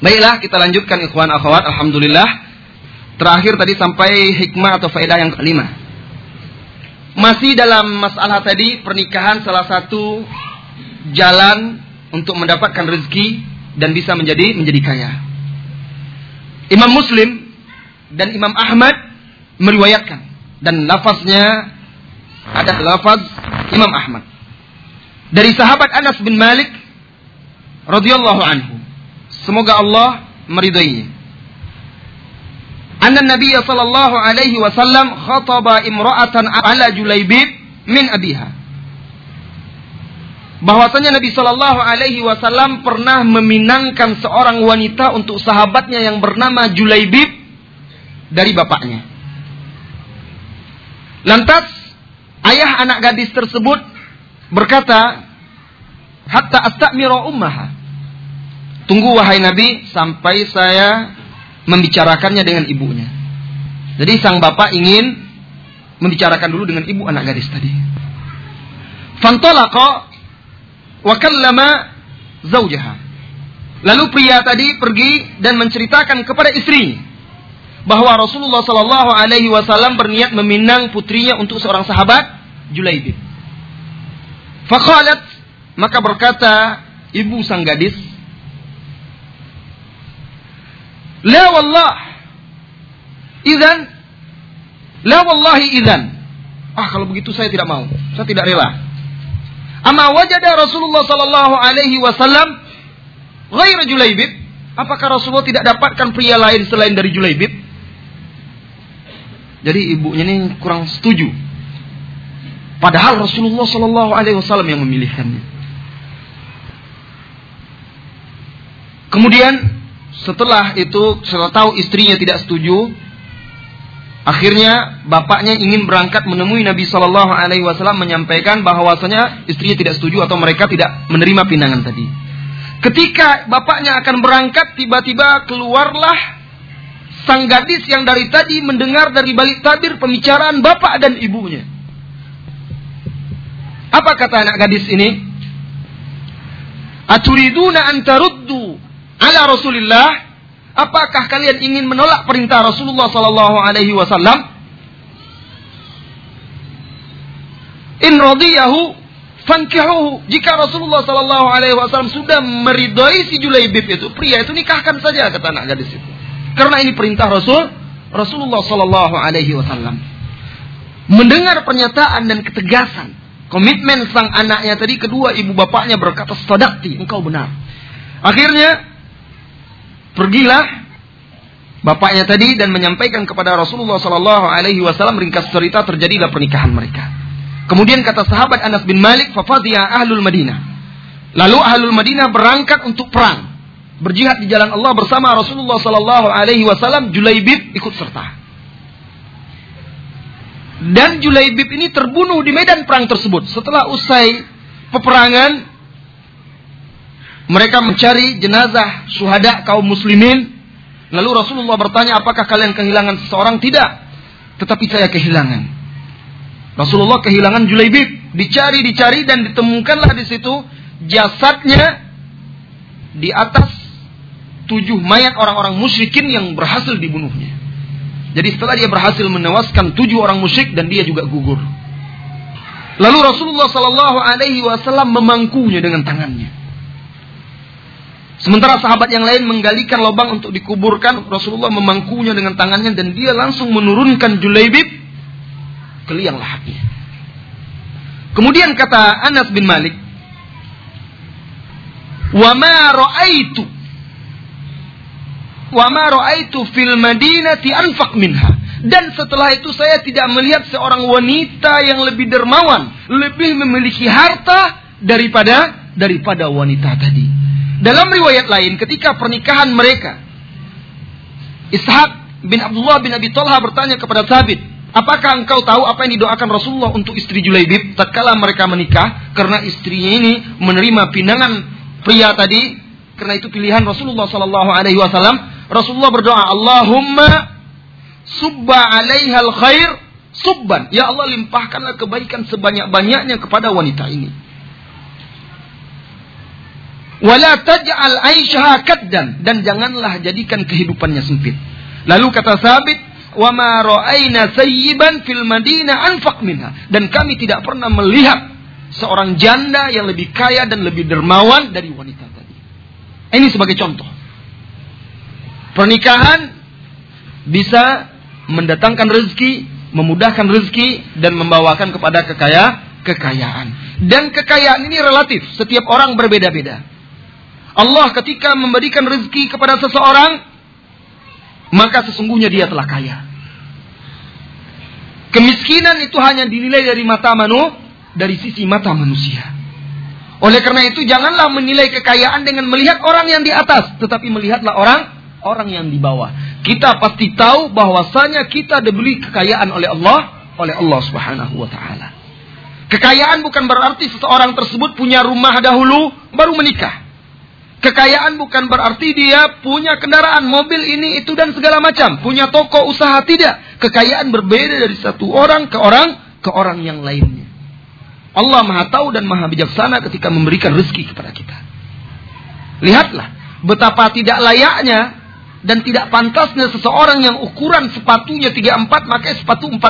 Baiklah, kita lanjutkan ikhwan akhwat. Alhamdulillah. Terakhir tadi sampai hikmah atau faedah yang kelima. Masih dalam masalah tadi pernikahan salah satu jalan untuk mendapatkan rezeki dan bisa menjadi menjadi kaya. Imam Muslim dan Imam Ahmad meriwayatkan dan lafaznya ada lafaz Imam Ahmad dari sahabat Anas bin Malik radhiyallahu anhu Semoga Allah meridainya. Anna Nabi sallallahu alaihi wasallam khataba imra'atan ala Julaibib min abiha. Bahwasanya Nabi sallallahu alaihi wasallam pernah meminangkan seorang wanita untuk sahabatnya yang bernama Julaibib dari bapaknya. Lantas ayah anak gadis tersebut berkata, "Hatta astamira ummaha." Tunggu wahai Nabi sampai saya membicarakannya dengan ibunya. Jadi sang bapak ingin membicarakan dulu dengan ibu anak gadis tadi. Fantalaqa wa kallama zaujaha. Lalu pria tadi pergi dan menceritakan kepada istri bahwa Rasulullah Shallallahu Alaihi Wasallam berniat meminang putrinya untuk seorang sahabat Julaibib. Fakalat maka berkata ibu sang gadis, La wallah. Idan. La wallahi idan. Ah kalau begitu saya tidak mau. Saya tidak rela. Amma wajada Rasulullah sallallahu alaihi wasallam ghaira Julaibib? Apakah Rasulullah tidak dapatkan pria lain selain dari Julaibib? Jadi ibunya ini kurang setuju. Padahal Rasulullah sallallahu alaihi wasallam yang memilihkannya. Kemudian setelah itu setelah tahu istrinya tidak setuju, akhirnya bapaknya ingin berangkat menemui Nabi Shallallahu Alaihi Wasallam menyampaikan bahwasanya istrinya tidak setuju atau mereka tidak menerima pinangan tadi. Ketika bapaknya akan berangkat, tiba-tiba keluarlah sang gadis yang dari tadi mendengar dari balik tabir pembicaraan bapak dan ibunya. Apa kata anak gadis ini? Aturiduna antaruddu ala Rasulillah, apakah kalian ingin menolak perintah Rasulullah sallallahu alaihi wasallam? In radiyahu fankihuhu. Jika Rasulullah sallallahu alaihi wasallam sudah meridai si Julaibib itu, pria itu nikahkan saja kata anak gadis itu. Karena ini perintah Rasul Rasulullah sallallahu alaihi wasallam. Mendengar pernyataan dan ketegasan komitmen sang anaknya tadi kedua ibu bapaknya berkata sadaqti engkau benar akhirnya Pergilah bapaknya tadi dan menyampaikan kepada Rasulullah Sallallahu Alaihi Wasallam ringkas cerita terjadilah pernikahan mereka. Kemudian kata sahabat Anas bin Malik, "Fafadiyah ahlul Madinah." Lalu ahlul Madinah berangkat untuk perang, berjihad di jalan Allah bersama Rasulullah Sallallahu Alaihi Wasallam. Julaibib ikut serta. Dan Julaibib ini terbunuh di medan perang tersebut. Setelah usai peperangan, mereka mencari jenazah syuhada kaum muslimin. Lalu Rasulullah bertanya, apakah kalian kehilangan seseorang? Tidak. Tetapi saya kehilangan. Rasulullah kehilangan Julaibib. Dicari, dicari dan ditemukanlah di situ jasadnya di atas tujuh mayat orang-orang musyrikin yang berhasil dibunuhnya. Jadi setelah dia berhasil menewaskan tujuh orang musyrik dan dia juga gugur. Lalu Rasulullah Sallallahu Alaihi Wasallam memangkunya dengan tangannya. Sementara sahabat yang lain menggalikan lubang untuk dikuburkan, Rasulullah memangkunya dengan tangannya dan dia langsung menurunkan Julaibib ke liang lahatnya. Kemudian kata Anas bin Malik, "Wa ma ra'aitu wa ma ra'aitu fil Madinati anfaq minha." Dan setelah itu saya tidak melihat seorang wanita yang lebih dermawan, lebih memiliki harta daripada daripada wanita tadi. Dalam riwayat lain ketika pernikahan mereka Ishaq bin Abdullah bin Abi Talha bertanya kepada Thabit, "Apakah engkau tahu apa yang didoakan Rasulullah untuk istri Julaibib tatkala mereka menikah karena istrinya ini menerima pinangan pria tadi karena itu pilihan Rasulullah sallallahu alaihi wasallam. Rasulullah berdoa, "Allahumma subba 'alaiha khair subban." Ya Allah limpahkanlah kebaikan sebanyak-banyaknya kepada wanita ini. Wala taj'al aisyaha kaddan dan janganlah jadikan kehidupannya sempit. Lalu kata Sabit, "Wa ma ra'aina fil Madinah anfaq minha." Dan kami tidak pernah melihat seorang janda yang lebih kaya dan lebih dermawan dari wanita tadi. Ini sebagai contoh. Pernikahan bisa mendatangkan rezeki, memudahkan rezeki dan membawakan kepada kekaya kekayaan. Dan kekayaan ini relatif, setiap orang berbeda-beda. Allah ketika memberikan rezeki kepada seseorang, maka sesungguhnya dia telah kaya. Kemiskinan itu hanya dinilai dari mata manu, dari sisi mata manusia. Oleh karena itu janganlah menilai kekayaan dengan melihat orang yang di atas, tetapi melihatlah orang orang yang di bawah. Kita pasti tahu bahwasanya kita diberi kekayaan oleh Allah, oleh Allah Subhanahu wa taala. Kekayaan bukan berarti seseorang tersebut punya rumah dahulu baru menikah. Kekayaan bukan berarti dia punya kendaraan, mobil ini, itu dan segala macam. Punya toko usaha, tidak. Kekayaan berbeda dari satu orang ke orang ke orang yang lainnya. Allah maha tahu dan maha bijaksana ketika memberikan rezeki kepada kita. Lihatlah betapa tidak layaknya dan tidak pantasnya seseorang yang ukuran sepatunya 34 pakai sepatu 40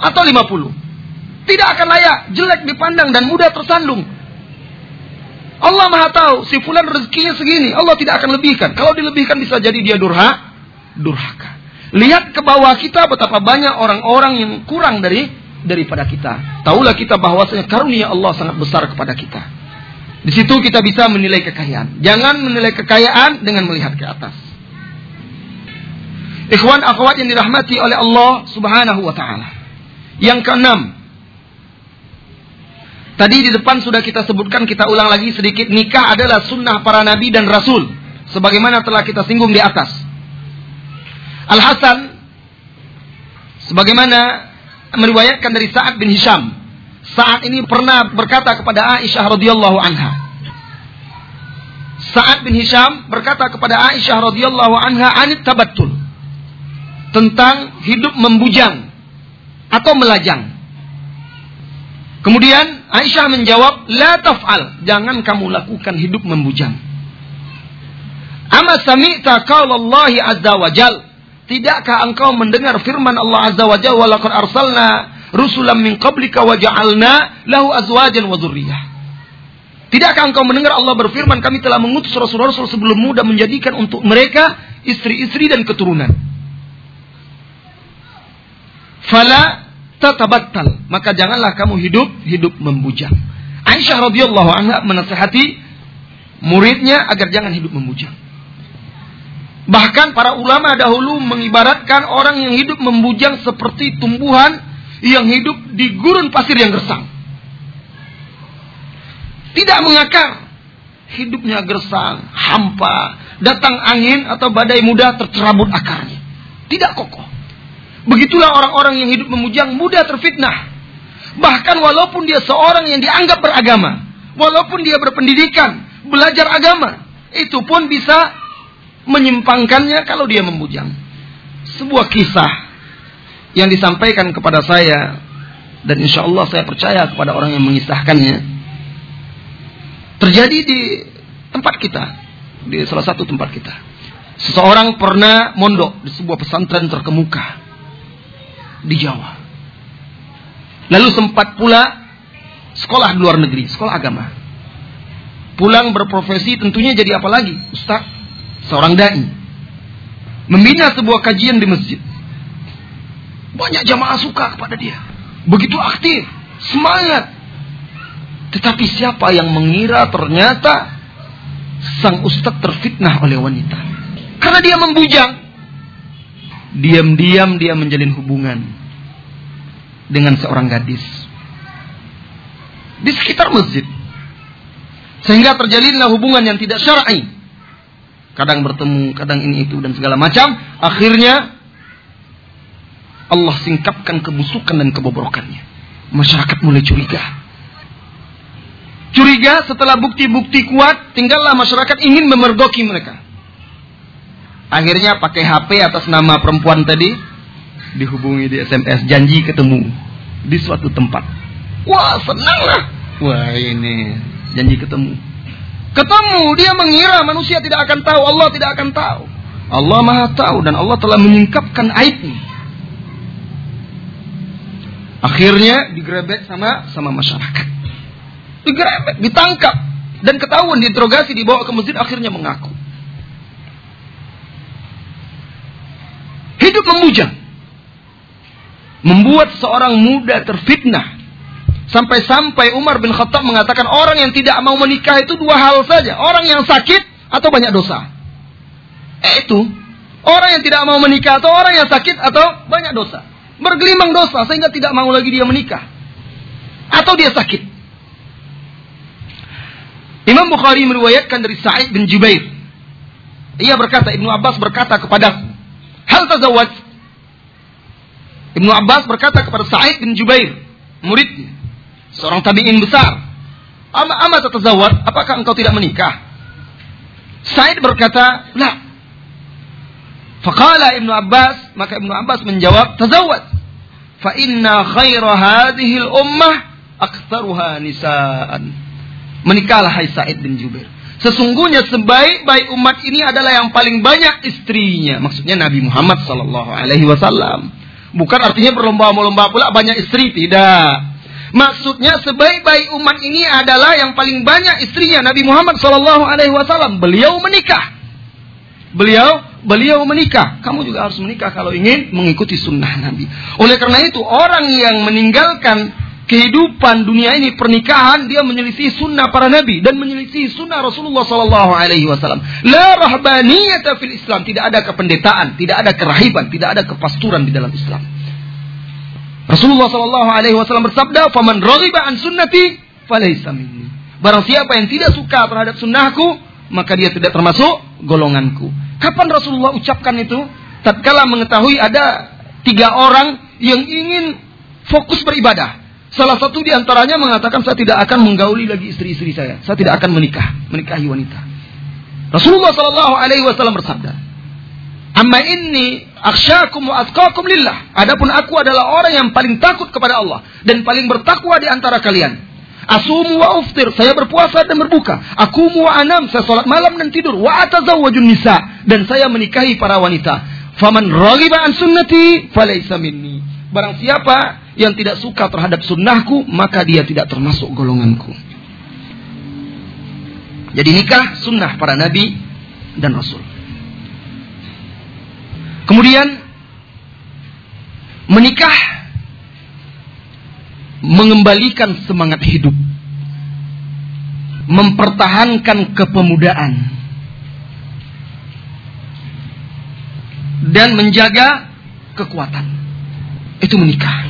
atau 50. Tidak akan layak, jelek dipandang dan mudah tersandung. Allah Maha tahu si fulan rezekinya segini, Allah tidak akan lebihkan. Kalau dilebihkan bisa jadi dia durha, durhaka. Lihat ke bawah kita betapa banyak orang-orang yang kurang dari daripada kita. Taulah kita bahwasanya karunia Allah sangat besar kepada kita. Di situ kita bisa menilai kekayaan. Jangan menilai kekayaan dengan melihat ke atas. Ikhwan akhwat yang dirahmati oleh Allah Subhanahu wa taala. Yang keenam, Tadi di depan sudah kita sebutkan, kita ulang lagi sedikit. Nikah adalah sunnah para nabi dan rasul. Sebagaimana telah kita singgung di atas. Al-Hasan, sebagaimana meriwayatkan dari Sa'ad bin Hisham. Sa'ad ini pernah berkata kepada Aisyah radhiyallahu anha. Sa'ad bin Hisham berkata kepada Aisyah radhiyallahu anha anit tabattul. Tentang hidup membujang atau melajang. Kemudian Aisyah menjawab, "La taf'al." Jangan kamu lakukan hidup membujang. Ama sami'ta Allah azza wa jal. Tidakkah engkau mendengar firman Allah azza wa jalla walaqad arsalna rusulan min qablika wa ja'alna lahu azwajan wa dzurriyyah. Tidakkah engkau mendengar Allah berfirman, kami telah mengutus rasul-rasul sebelummu dan menjadikan untuk mereka istri-istri dan keturunan. Fala tatabattal, maka janganlah kamu hidup hidup membujang. Aisyah radhiyallahu anha menasihati muridnya agar jangan hidup membujang. Bahkan para ulama dahulu mengibaratkan orang yang hidup membujang seperti tumbuhan yang hidup di gurun pasir yang gersang. Tidak mengakar, hidupnya gersang, hampa, datang angin atau badai mudah tercerabut akarnya. Tidak kokoh. Begitulah orang-orang yang hidup memujang mudah terfitnah. Bahkan walaupun dia seorang yang dianggap beragama, walaupun dia berpendidikan, belajar agama, itu pun bisa menyimpangkannya kalau dia membujang. Sebuah kisah yang disampaikan kepada saya dan insya Allah saya percaya kepada orang yang mengisahkannya terjadi di tempat kita di salah satu tempat kita seseorang pernah mondok di sebuah pesantren terkemuka di Jawa. Lalu sempat pula sekolah di luar negeri, sekolah agama. Pulang berprofesi tentunya jadi apa lagi? Ustaz, seorang dai. Membina sebuah kajian di masjid. Banyak jamaah suka kepada dia. Begitu aktif, semangat. Tetapi siapa yang mengira ternyata sang ustadz terfitnah oleh wanita. Karena dia membujang. Diam-diam dia menjalin hubungan dengan seorang gadis di sekitar masjid. Sehingga terjalinlah hubungan yang tidak syar'i. Kadang bertemu, kadang ini itu dan segala macam. Akhirnya Allah singkapkan kebusukan dan kebobrokannya. Masyarakat mulai curiga. Curiga setelah bukti-bukti kuat, tinggallah masyarakat ingin memergoki mereka. Akhirnya pakai HP atas nama perempuan tadi dihubungi di SMS janji ketemu di suatu tempat. Wah senang lah. Wah ini janji ketemu. Ketemu, dia mengira manusia tidak akan tahu, Allah tidak akan tahu. Allah Maha tahu dan Allah telah menyingkapkan aibnya. Akhirnya digrebek sama sama masyarakat. Digrebek, ditangkap dan ketahuan diinterogasi dibawa ke masjid akhirnya mengaku. Memuja. Membuat seorang muda terfitnah. Sampai-sampai Umar bin Khattab mengatakan orang yang tidak mau menikah itu dua hal saja. Orang yang sakit atau banyak dosa. Eh itu. Orang yang tidak mau menikah atau orang yang sakit atau banyak dosa. Bergelimang dosa sehingga tidak mau lagi dia menikah. Atau dia sakit. Imam Bukhari meriwayatkan dari Sa'id bin Jubair. Ia berkata, Ibnu Abbas berkata kepada Hal tazawwaj? Ibnu Abbas berkata kepada Sa'id bin Jubair, muridnya, seorang tabi'in besar. Ama ama tatazawwaj, apakah engkau tidak menikah? Sa'id berkata, "La." Faqala Ibnu Abbas, maka Ibnu Abbas menjawab, "Tazawwaj." Fa inna khaira hadhihi al-ummah aktsaruha nisaan. Menikahlah hai Sa'id bin Jubair. Sesungguhnya sebaik-baik umat ini adalah yang paling banyak istrinya. Maksudnya Nabi Muhammad Sallallahu Alaihi Wasallam. Bukan artinya berlomba-lomba pula banyak istri, tidak. Maksudnya sebaik-baik umat ini adalah yang paling banyak istrinya Nabi Muhammad Sallallahu Alaihi Wasallam. Beliau menikah. Beliau beliau menikah. Kamu juga harus menikah kalau ingin mengikuti sunnah Nabi. Oleh karena itu orang yang meninggalkan kehidupan dunia ini pernikahan dia menyelisih sunnah para nabi dan menyelisih sunnah Rasulullah Sallallahu Alaihi Wasallam. La rahbaniyata fil Islam tidak ada kependetaan, tidak ada kerahiban, tidak ada kepasturan di dalam Islam. Rasulullah Sallallahu Alaihi Wasallam bersabda, "Faman raghiba an sunnati, falaysa minni." Barang siapa yang tidak suka terhadap sunnahku, maka dia tidak termasuk golonganku. Kapan Rasulullah ucapkan itu? Tatkala mengetahui ada tiga orang yang ingin fokus beribadah Salah satu di antaranya mengatakan saya tidak akan menggauli lagi istri-istri saya. Saya tidak akan menikah, menikahi wanita. Rasulullah Shallallahu Alaihi Wasallam bersabda, Amma inni aksyakum wa atqakum lillah. Adapun aku adalah orang yang paling takut kepada Allah dan paling bertakwa di antara kalian. Asumu wa uftir, saya berpuasa dan berbuka. Aku wa anam, saya salat malam dan tidur. Wa atazawwajun nisa dan saya menikahi para wanita. Faman raghiba an sunnati falaysa minni. Barang siapa yang tidak suka terhadap sunnahku, maka dia tidak termasuk golonganku. Jadi nikah sunnah para nabi dan rasul. Kemudian menikah mengembalikan semangat hidup, mempertahankan kepemudaan, dan menjaga kekuatan. Itu menikah.